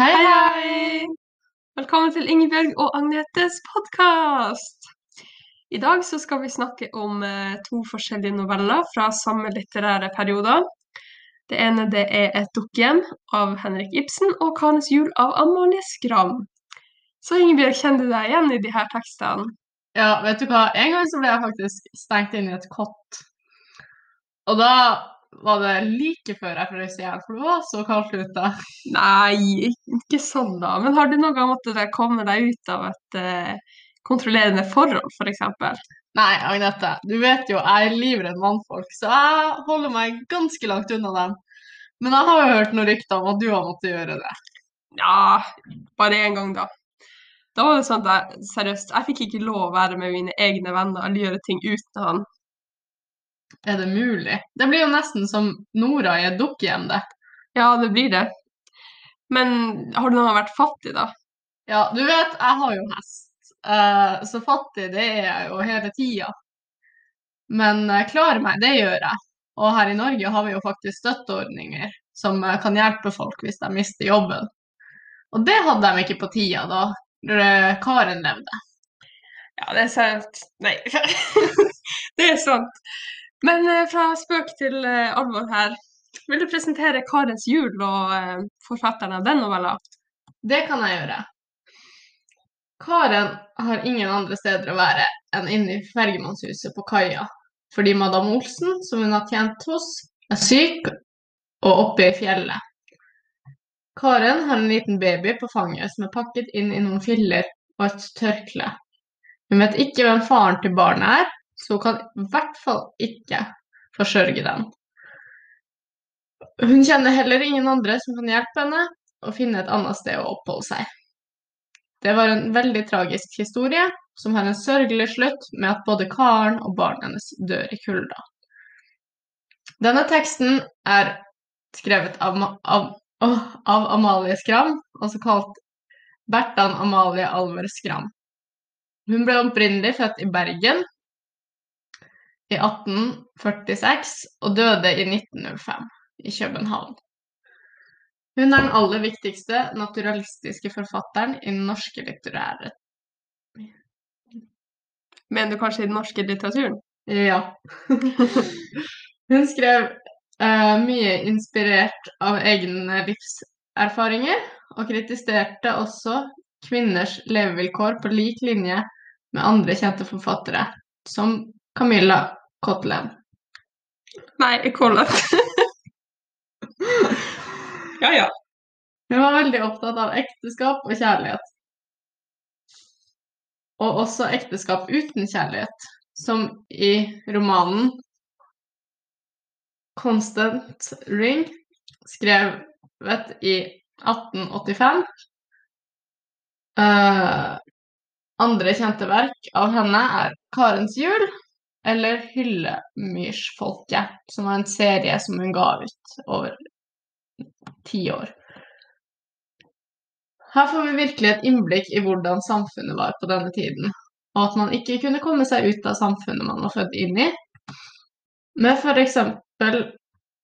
Hei, hei! Velkommen til Ingebjørg og Agnetes podkast! I dag så skal vi snakke om eh, to forskjellige noveller fra samme litterære perioder. Det ene det er Et dukkehjem av Henrik Ibsen og Kanes jul av Amalie Skram. Så Ingebjørg, kjenner du deg igjen i de her tekstene? Ja, vet du hva? En gang så ble jeg faktisk stengt inn i et kott. Og da var det like før jeg frøs i hjel, for det var så kaldt ute. Nei, ikke sånn da. Men har du noen gang måttet komme deg ut av et uh, kontrollerende forhold, f.eks.? Nei, Agnete, du vet jo jeg er livredd mannfolk, så jeg holder meg ganske langt unna dem. Men jeg har jo hørt noen rykter om at du har måttet gjøre det. Ja, bare én gang, da. Da var det sånn at jeg seriøst, jeg fikk ikke lov å være med mine egne venner eller gjøre ting uten han. Er det mulig? Det blir jo nesten som Nora i et dukkehjem, det. Ja, det blir det. Men har du noen gang vært fattig, da? Ja, du vet, jeg har jo hest. Eh, så fattig, det er jeg jo hele tida. Men eh, klarer meg, det gjør jeg. Og her i Norge har vi jo faktisk støtteordninger som eh, kan hjelpe folk hvis de mister jobben. Og det hadde de ikke på tida da Karen levde. Ja, det er sant. Nei, det er sant. Men eh, fra spøk til eh, alvor her. Vil du presentere Karens jul og eh, forfatteren av den novella? Det kan jeg gjøre. Karen har ingen andre steder å være enn inne i fergemannshuset på kaia, fordi madam Olsen, som hun har tjent hos, er syk og oppe i fjellet. Karen har en liten baby på fanget som er pakket inn i noen filler og et tørkle. Hun vet ikke hvem faren til barnet er, så hun kan i hvert fall ikke forsørge den. Hun kjenner heller ingen andre som kan hjelpe henne å finne et annet sted å oppholde seg. Det var en veldig tragisk historie, som har en sørgelig slutt med at både Karen og barnet hennes dør i kulda. Denne teksten er skrevet av, av, av Amalie Skram, altså kalt Bertan Amalie Alver Skram. Hun ble opprinnelig født i Bergen i 1846 og døde i 1905 i København. Hun er den aller viktigste naturalistiske forfatteren i den norske litterære Mener du kanskje i den norske litteraturen? Ja. Hun skrev uh, mye inspirert av egne livserfaringer, og kritiserte også kvinners levevilkår på lik linje med andre kjente forfattere, som Camilla Kotlen. Nei, Collett. ja, ja. Hun var veldig opptatt av ekteskap og kjærlighet. Og også ekteskap uten kjærlighet, som i romanen Constant Ring, skrevet i 1885. Uh, andre kjente verk av henne er Karens jul eller Hyllemyrsfolket, som var en serie som hun ga ut over ti år. Her får vi virkelig et innblikk i hvordan samfunnet var på denne tiden, og at man ikke kunne komme seg ut av samfunnet man var født inn i. Men eksempel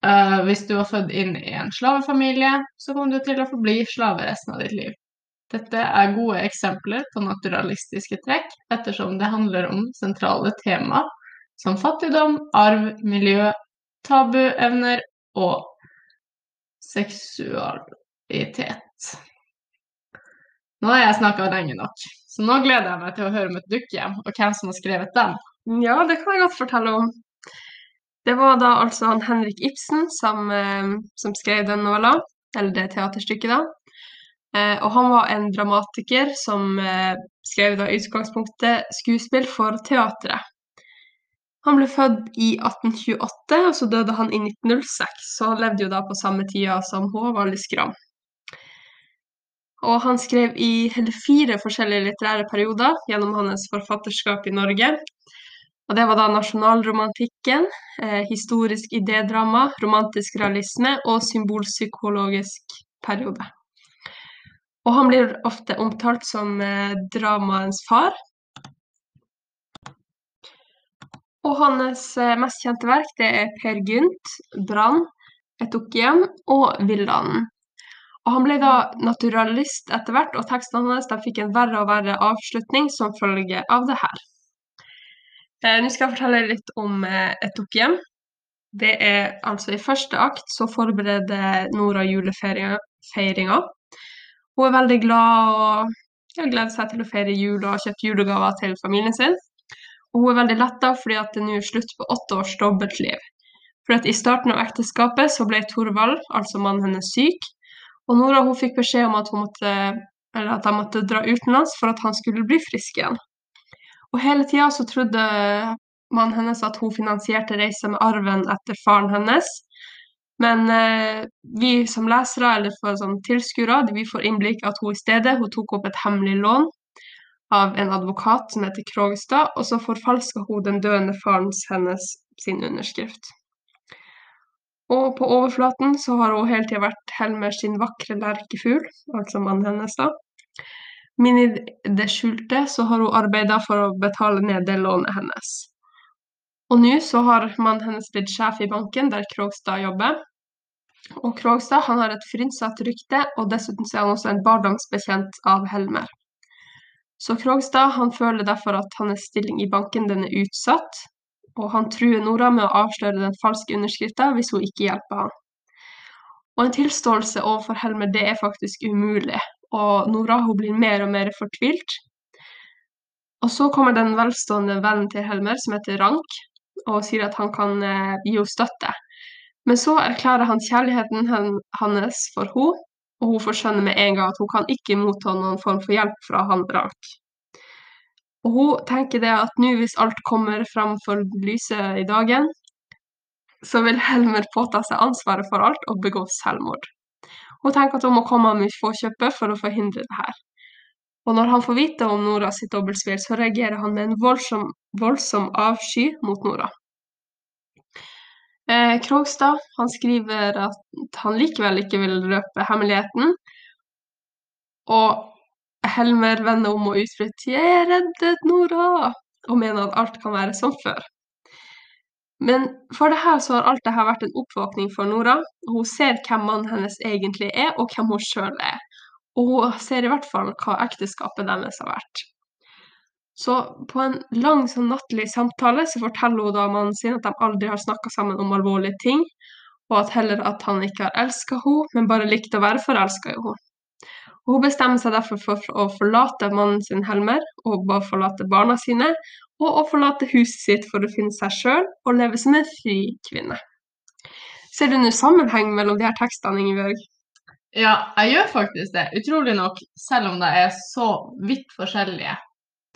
uh, hvis du var født inn i en slavefamilie, så kom du til å forbli slave resten av ditt liv. Dette er gode eksempler på naturalistiske trekk, ettersom det handler om sentrale tema som fattigdom, arv, miljø, tabuevner og seksualitet. Nå har jeg snakka lenge nok, så nå gleder jeg meg til å høre om et dukkehjem og hvem som har skrevet den. Ja, det kan jeg godt fortelle om. Det var da altså han Henrik Ibsen som, eh, som skrev den novella, eller det teaterstykket, da. Eh, og han var en dramatiker som eh, skrev da utgangspunktet skuespill for teatret. Han ble født i 1828, og så døde han i 1906, så han levde jo da på samme tida som Håvard Skram. Og han skrev i hele fire forskjellige litterære perioder gjennom hans forfatterskap i Norge. Og det var da nasjonalromantikken, eh, historisk idédrama, romantisk realisme og symbolpsykologisk periode. Og han blir ofte omtalt som eh, dramaens far. Og hans eh, mest kjente verk det er Per Gynt, Brann, Et og Villanden. Og han ble da naturalist etter hvert, og tekstene hans fikk en verre og verre avslutning som følge av det her. Eh, Nå skal jeg fortelle litt om eh, et. Det er altså i første akt så forbereder Nora julefeiringa. Hun er veldig glad og gleder seg til å feire jul og har kjøpt julegaver til familien sin. Og hun er veldig letta fordi at det nå er slutt på åtte års dobbeltliv. For at I starten av ekteskapet så ble Thorvald, altså mannen hennes, syk. Og Nora hun fikk beskjed om at, hun måtte, at de måtte dra utenlands for at han skulle bli frisk igjen. Og hele tida trodde mannen hennes at hun finansierte reisa med arven etter faren hennes. Men eh, vi som lesere eller sånn tilskuere, får innblikk at hun i stedet hun tok opp et hemmelig lån av en advokat som heter Krogstad, og så forfalska hun den døende farens hennes sin underskrift. Og på overflaten så har hun hele tida vært Helmer sin vakre lerkefugl, altså mannen hennes, da. Men i det skjulte så har hun arbeida for å betale ned det lånet hennes. Og nå så har mannen hennes blitt sjef i banken der Krogstad jobber. Og Krogstad han har et frynsete rykte, og dessuten er han også en barndomsbetjent av Helmer. Så Krogstad han føler derfor at hans stilling i banken den er utsatt, og han truer Nora med å avsløre den falske underskrifta hvis hun ikke hjelper han. Og en tilståelse overfor Helmer det er faktisk umulig, og Nora hun blir mer og mer fortvilt. Og så kommer den velstående vennen til Helmer, som heter Rank, og sier at han kan eh, gi henne støtte. Men så erklærer han kjærligheten hans for henne, og hun får skjønne med en gang at hun kan ikke motta noen form for hjelp fra han Brank. Og hun tenker det at nå hvis alt kommer fram for lyset i dagen, så vil Helmer påta seg ansvaret for alt og begå selvmord. Hun tenker at hun må komme i forkjøpet for å forhindre det her. Og når han får vite om Nora sitt dobbeltspill, så reagerer han med en voldsom, voldsom avsky mot Nora. Eh, Krogstad han skriver at han likevel ikke vil røpe hemmeligheten, og Helmer vender om og utbryter 'Jeg reddet Nora!' og mener at alt kan være som før. Men for det her så har alt det her vært en oppvåkning for Nora. Hun ser hvem mannen hennes egentlig er, og hvem hun sjøl er. Og hun ser i hvert fall hva ekteskapet deres har vært. Så på en lang sånn nattlig samtale så forteller hun da mannen sin at de aldri har snakka sammen om alvorlige ting, og at heller at han ikke har elska henne, men bare likte å være forelska i henne. Og hun bestemmer seg derfor for å forlate mannen sin Helmer, og bare forlate barna sine, og å forlate huset sitt for å finne seg sjøl og leve som en fri kvinne. Ser du noen sammenheng mellom de her tekstene, Ingebjørg? Ja, jeg gjør faktisk det. Utrolig nok, selv om det er så vidt forskjellige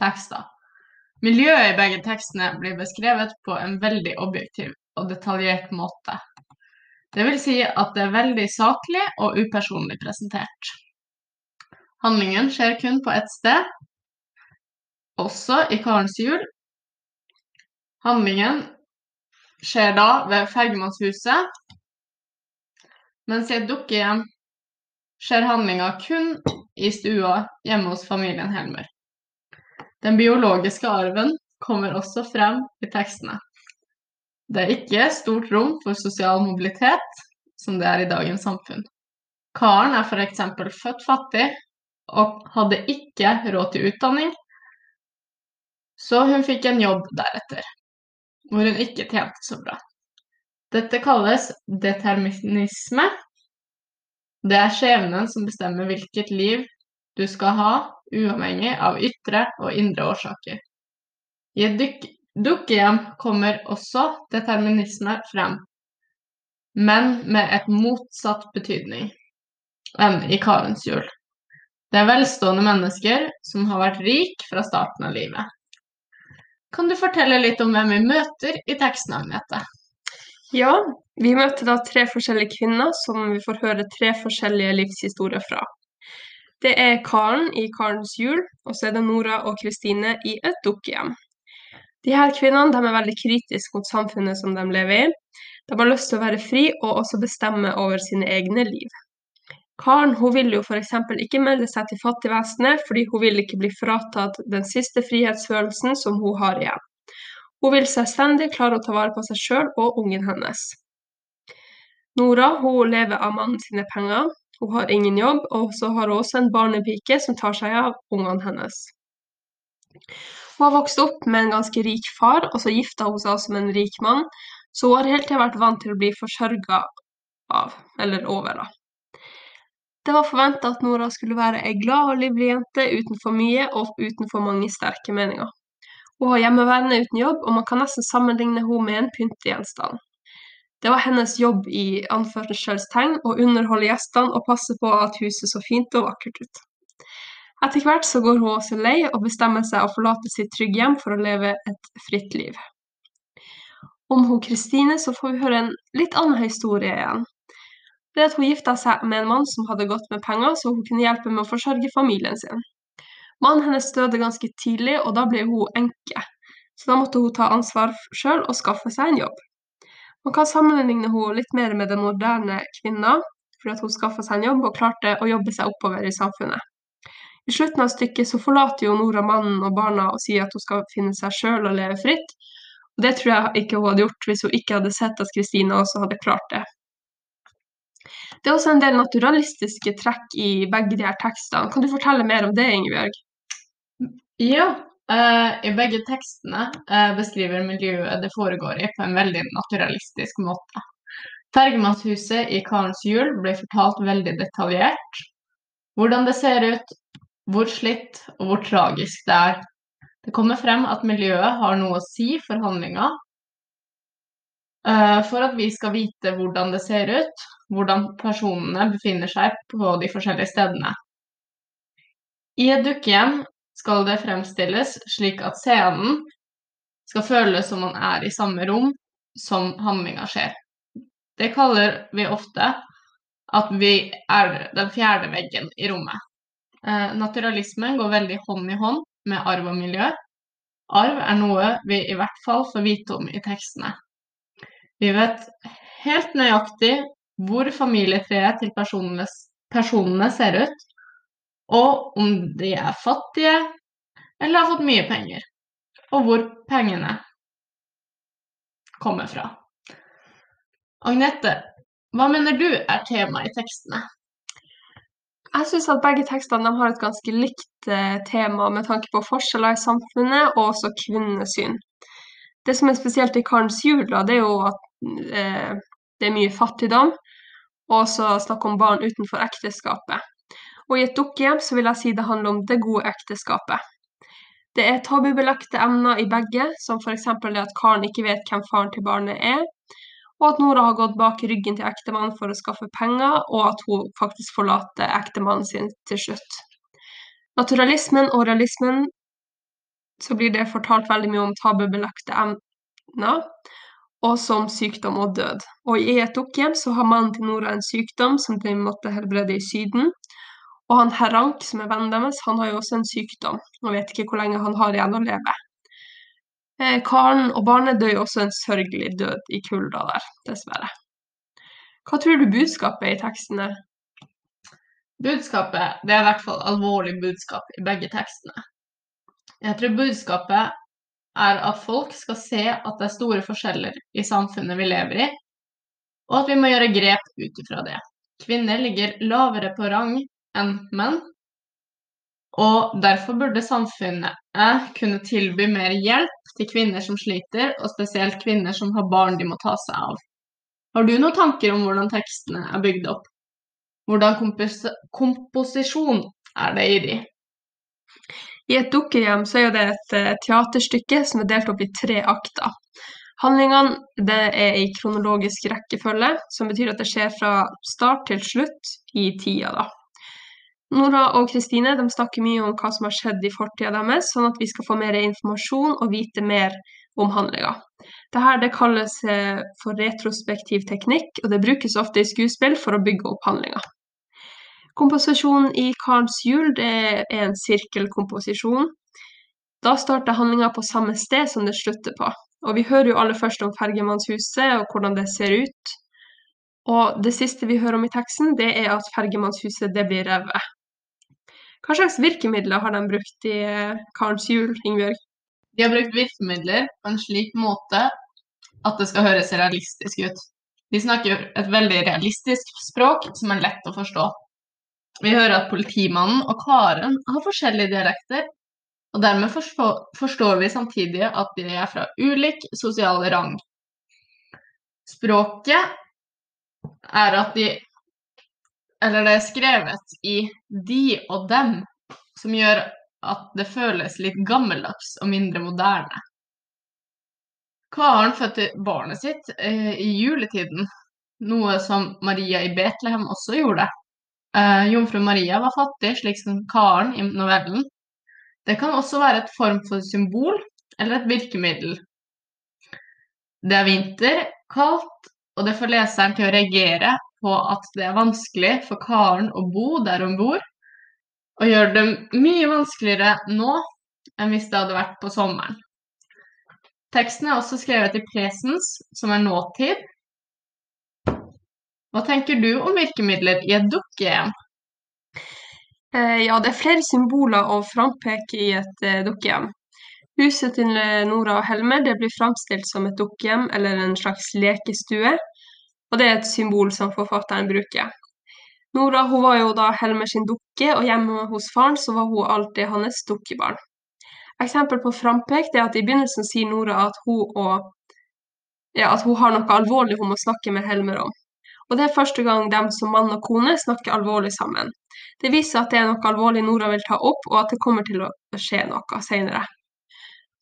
tekster. Miljøet i begge tekstene blir beskrevet på en veldig objektiv og detaljert måte. Det vil si at det er veldig saklig og upersonlig presentert. Handlingen skjer kun på ett sted, også i Karens jul. Handlingen skjer da ved Fergemannshuset, mens i et dukkehjem skjer handlinga kun i stua hjemme hos familien Helmer. Den biologiske arven kommer også frem i tekstene. Det er ikke stort rom for sosial mobilitet, som det er i dagens samfunn. Karen er f.eks. født fattig og hadde ikke råd til utdanning, så hun fikk en jobb deretter, hvor hun ikke tjente så bra. Dette kalles determinisme. Det er skjebnen som bestemmer hvilket liv du skal ha, uavhengig av ytre og indre årsaker. I et dukkehjem kommer også determinisme frem, men med et motsatt betydning enn i Karens hjul. Det er velstående mennesker som har vært rik fra starten av livet. Kan du fortelle litt om hvem vi møter i teksten? Ja, vi møter da tre forskjellige kvinner som vi får høre tre forskjellige livshistorier fra. Det er Karen i Karens jul, og så er det Nora og Kristine i et dukkehjem. De her kvinnene er veldig kritiske mot samfunnet som de lever i. De har lyst til å være fri og også bestemme over sine egne liv. Karen hun vil jo f.eks. ikke melde seg til fattigvesenet, fordi hun vil ikke bli fratatt den siste frihetsfølelsen som hun har igjen. Hun vil selvstendig klare å ta vare på seg sjøl og ungen hennes. Nora hun lever av mannen sine penger. Hun har ingen jobb, og så har hun også en barnepike som tar seg av ungene hennes. Hun har vokst opp med en ganske rik far, og så gifta hun seg også med en rik mann, så hun har hele tida vært vant til å bli forsørga av, eller over, da. Det var forventa at Nora skulle være ei glad og livlig jente uten for mye og uten for mange sterke meninger. Hun har hjemmeværende uten jobb, og man kan nesten sammenligne henne med en pyntegjenstand. Det var hennes jobb i anførselstegn å underholde gjestene og passe på at huset så fint og vakkert ut. Etter hvert så går hun også lei og bestemmer seg å forlate sitt trygge hjem for å leve et fritt liv. Om hun Kristine så får vi høre en litt annen historie igjen. Det at Hun gifta seg med en mann som hadde godt med penger, så hun kunne hjelpe med å forsørge familien sin. Mannen hennes døde ganske tidlig, og da ble hun enke. Så da måtte hun ta ansvar sjøl og skaffe seg en jobb. Man kan sammenligne henne litt mer med den moderne kvinna, fordi hun skaffa seg en jobb og klarte å jobbe seg oppover i samfunnet. I slutten av stykket så forlater jo Nora mannen og barna og sier at hun skal finne seg sjøl og leve fritt. Og det tror jeg ikke hun hadde gjort hvis hun ikke hadde sett at Kristina også hadde klart det. Det er også en del naturalistiske trekk i begge de her tekstene. Kan du fortelle mer om det, Ingebjørg? Ja, i begge tekstene uh, beskriver miljøet det foregår i på en veldig naturalistisk måte. Fergemannshuset i Karens jul blir fortalt veldig detaljert. Hvordan det ser ut, hvor slitt og hvor tragisk det er. Det kommer frem at miljøet har noe å si for handlinga. Uh, for at vi skal vite hvordan det ser ut, hvordan personene befinner seg på de forskjellige stedene. I et dukkehjem skal det fremstilles slik at scenen skal føles som man er i samme rom som handlinga skjer. Det kaller vi ofte at vi er den fjerde veggen i rommet. Eh, naturalismen går veldig hånd i hånd med arv og miljø. Arv er noe vi i hvert fall får vite om i tekstene. Vi vet helt nøyaktig hvor familietreet til personene, ser ut, og om de er fattige eller har fått mye penger, og hvor pengene kommer fra. Agnete, hva mener du er tema i tekstene? Jeg syns at begge tekstene har et ganske likt eh, tema med tanke på forskjeller i samfunnet og også kvinnesyn. Det som er spesielt i Karens jul, det er jo at eh, det er mye fattigdom, og også snakk om barn utenfor ekteskapet. Og i et dukkehjem så vil jeg si det handler om det gode ekteskapet. Det er tabubelagte emner i begge, som f.eks. det at Karen ikke vet hvem faren til barnet er, og at Nora har gått bak ryggen til ektemannen for å skaffe penger, og at hun faktisk forlater ektemannen sin til slutt. Naturalismen og realismen så blir det fortalt veldig mye om tabubelagte emner, og som sykdom og død. Og i et dukkehjem så har mannen til Nora en sykdom som de måtte helbrede i Syden. Og han Herank, som er vennen deres, han har jo også en sykdom, og vet ikke hvor lenge han har igjen å leve. Eh, Karen og barnet dør jo også en sørgelig død i kulda der, dessverre. Hva tror du budskapet er i tekstene? Budskapet det er i hvert fall alvorlig budskap i begge tekstene. Jeg tror budskapet er at folk skal se at det er store forskjeller i samfunnet vi lever i, og at vi må gjøre grep ut ifra det. Kvinner ligger lavere på rang enn menn, og derfor burde samfunnet kunne tilby mer hjelp til kvinner som sliter, og spesielt kvinner som har barn de må ta seg av. Har du noen tanker om hvordan tekstene er bygd opp? Hvordan kompos komposisjon er det i de? I et dukkehjem så er det et uh, teaterstykke som er delt opp i tre akter. Handlingene det er i kronologisk rekkefølge, som betyr at det skjer fra start til slutt i tida. da. Nora og Kristine snakker mye om hva som har skjedd i fortida deres, sånn at vi skal få mer informasjon og vite mer om handlinga. Dette det kalles eh, for retrospektiv teknikk, og det brukes ofte i skuespill for å bygge opp handlinga. Komposisjonen i Karens hjul er en sirkelkomposisjon. Da starter handlinga på samme sted som det slutter på. Og vi hører jo aller først om Fergemannshuset og hvordan det ser ut. Og det siste vi hører om i teksten, det er at Fergemannshuset det blir revet. Hva slags virkemidler har de brukt i eh, Karens jul, Ingebjørg? De har brukt virkemidler på en slik måte at det skal høres realistisk ut. De snakker et veldig realistisk språk som er lett å forstå. Vi hører at politimannen og Karen har forskjellige dialekter, og dermed forstår, vi samtidig at de er fra ulik sosial rang. Språket er at de Eller det er skrevet i de og dem, som gjør at det føles litt gammeldags og mindre moderne. Karen fødte barnet sitt eh, i juletiden, noe som Maria i Betlehem også gjorde. Eh, Jomfru Maria var fattig, slik som Karen i novellen. Det kan også være et form for symbol eller et virkemiddel. Det er vinter, kaldt, og det får leseren til å reagere på at det er vanskelig for Karen å bo der hun bor, og gjør det mye vanskeligere nå enn hvis det hadde vært på sommeren. Teksten er også skrevet i presens, som er nåtid. Hva tenker du om virkemidler i et dukkehjem? Eh, ja, det er flere symboler å frampeke i et eh, dukkehjem. Huset til eh, Nora og Helmer blir framstilt som et dukkehjem eller en slags lekestue, og det er et symbol som forfatteren bruker. Nora hun var jo da Helmer sin dukke, og hjemme hos faren så var hun alltid hans dukkebarn. Eksempel på frampek er at i begynnelsen sier Nora at hun, og, ja, at hun har noe alvorlig hun må snakke med Helmer om. Og det er første gang de som mann og kone snakker alvorlig sammen. Det viser at det er noe alvorlig Nora vil ta opp, og at det kommer til å skje noe senere.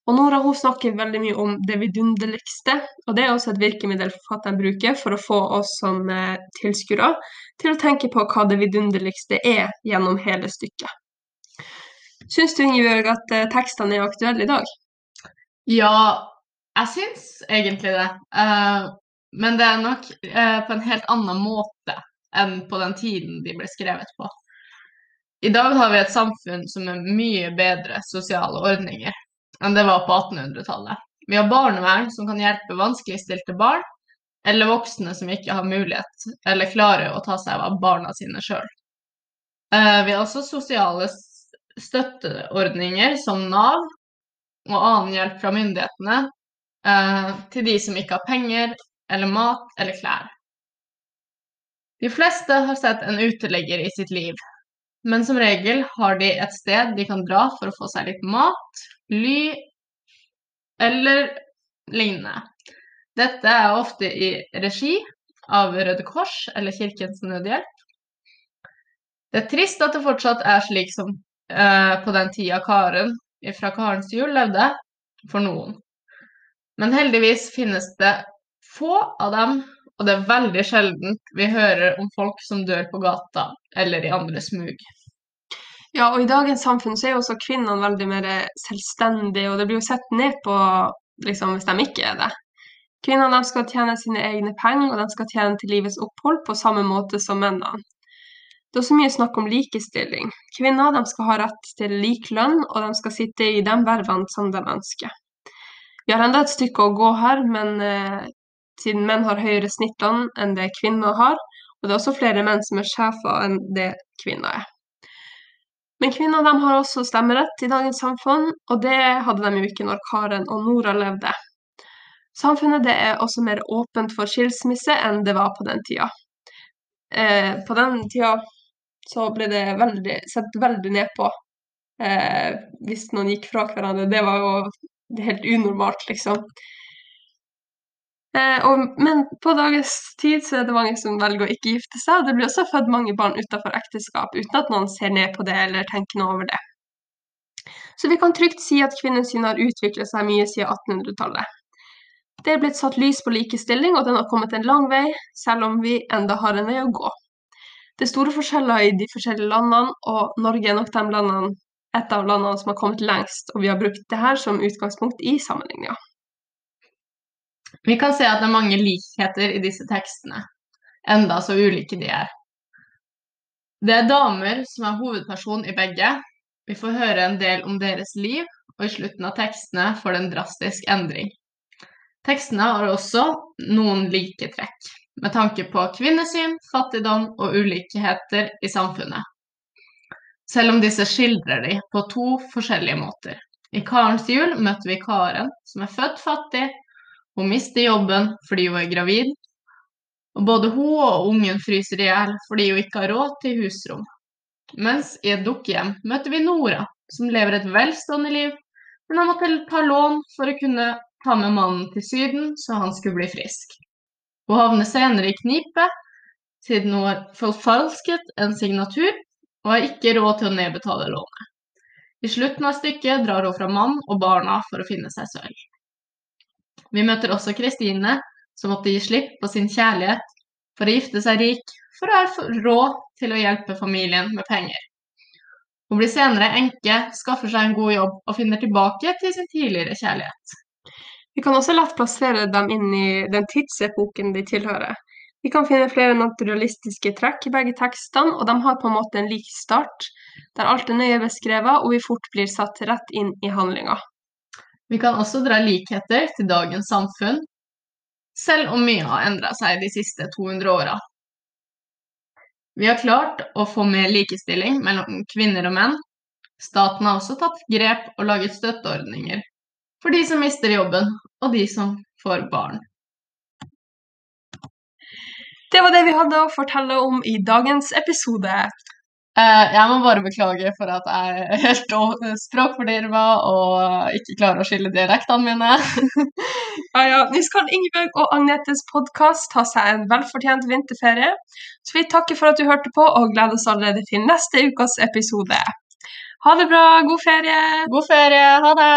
Og Nora hun snakker veldig mye om det vidunderligste, og det er også et virkemiddel forfatteren bruker for å få oss som eh, tilskuere til å tenke på hva det vidunderligste er gjennom hele stykket. Syns du Ingebjørg at eh, tekstene er aktuelle i dag? Ja, jeg syns egentlig det. Uh, men det er nok uh, på en helt annen måte enn på den tiden de ble skrevet på. I dag har vi et samfunn som er mye bedre sosiale ordninger enn det var på 1800-tallet. Vi har barnevern som kan hjelpe vanskeligstilte barn, eller voksne som ikke har mulighet eller klarer å ta seg av barna sine sjøl. Eh, vi har også sosiale støtteordninger som Nav og annen hjelp fra myndighetene eh, til de som ikke har penger eller mat eller klær. De fleste har sett en uteligger i sitt liv, men som regel har de et sted de kan dra for å få seg litt mat, ly eller lignende. Dette er ofte i regi av Røde Kors eller Kirkens Nødhjelp. Det er trist at det fortsatt er slik som eh, på den tida Karen fra Karens jul levde, for noen. Men heldigvis finnes det få av dem, og det er veldig sjeldent vi hører om folk som dør på gata eller i andre smug. Ja, og i dagens samfunn så er jo også kvinnene veldig mer selvstendige, og det blir jo sett ned på liksom, hvis de ikke er det. Kvinnene skal tjene sine egne penger, og de skal tjene til livets opphold på samme måte som mennene. Det er også mye snakk om likestilling. Kvinner skal ha rett til lik lønn, og de skal sitte i de vervene som de ønsker. Vi har enda et stykke å gå her, men eh, siden menn har høyere snittlønn enn det kvinner har, og det er også flere menn som er sjefer enn det kvinner er. Men kvinner har også stemmerett i dagens samfunn, og det hadde de jo ikke når Karen og Nora levde. Samfunnet er også mer åpent for skilsmisse enn det var på den tida. Eh, på den tida så ble det veldig, sett veldig ned på eh, hvis noen gikk fra hverandre. Det var jo helt unormalt, liksom. Eh, og, men på dagens tid så er det mange som velger å ikke gifte seg, og det blir også født mange barn utenfor ekteskap uten at noen ser ned på det eller tenker noe over det. Så vi kan trygt si at kvinnesynet har utviklet seg mye siden 1800-tallet. Det er blitt satt lys på likestilling, og den har kommet en lang vei, selv om vi enda har en vei å gå. Det er store forskjeller i de forskjellige landene, og Norge er nok de landene, et av landene som har kommet lengst, og vi har brukt det her som utgangspunkt i sammenligninga. Vi kan se at det er mange likheter i disse tekstene, enda så ulike de er. Det er damer som er hovedperson i begge. Vi får høre en del om deres liv, og i slutten av tekstene får det en drastisk endring. Tekstene har også noen like trekk, med tanke på kvinnesyn, fattigdom og ulikheter i samfunnet. Selv om disse skildrer de på to forskjellige måter. I Karens jul møter vi Karen, som er født fattig hun mister jobben fordi hun er gravid, og både hun og ungen fryser i hjel fordi hun ikke har råd til husrom. Mens i et dukkehjem møter vi Nora, som lever et velstående liv, men har måttet ta lån for å kunne ta med mannen til Syden så han skulle bli frisk. Hun havner senere i knipe siden hun har forfalsket en signatur og har ikke råd til å nedbetale lånet. I slutten av stykket drar hun fra mann og barna for å finne seg sølv. Vi møter også Kristine, som måtte gi slipp på sin kjærlighet for å gifte seg rik for å ha råd til å hjelpe familien med penger. Hun blir senere enke, skaffer seg en god jobb og finner tilbake til sin tidligere kjærlighet. Vi kan også lett plassere dem inn i den tidsepoken de tilhører. Vi kan finne flere naturalistiske trekk i begge tekstene, og de har på en måte en lik start, der alt er nøye beskrevet og vi fort blir satt rett inn i handlinga. Vi kan også dra likheter til dagens samfunn, selv om mye har endra seg de siste 200 åra. Vi har klart å få mer likestilling mellom kvinner og menn. Staten har også tatt grep og laget støtteordninger for de som mister jobben, og de som får barn. Det var det vi hadde å fortelle om i dagens episode. Eh, jeg må bare beklage for at jeg er helt språkfordirva og eh, ikke klarer å skille dialektene mine. ja, ja. Nå skal Ingebjørg og Agnetes podkast ta seg en velfortjent vinterferie. Så vi takker for at du hørte på, og gleder oss allerede til neste ukas episode. Ha det bra! God ferie! God ferie! Ha det!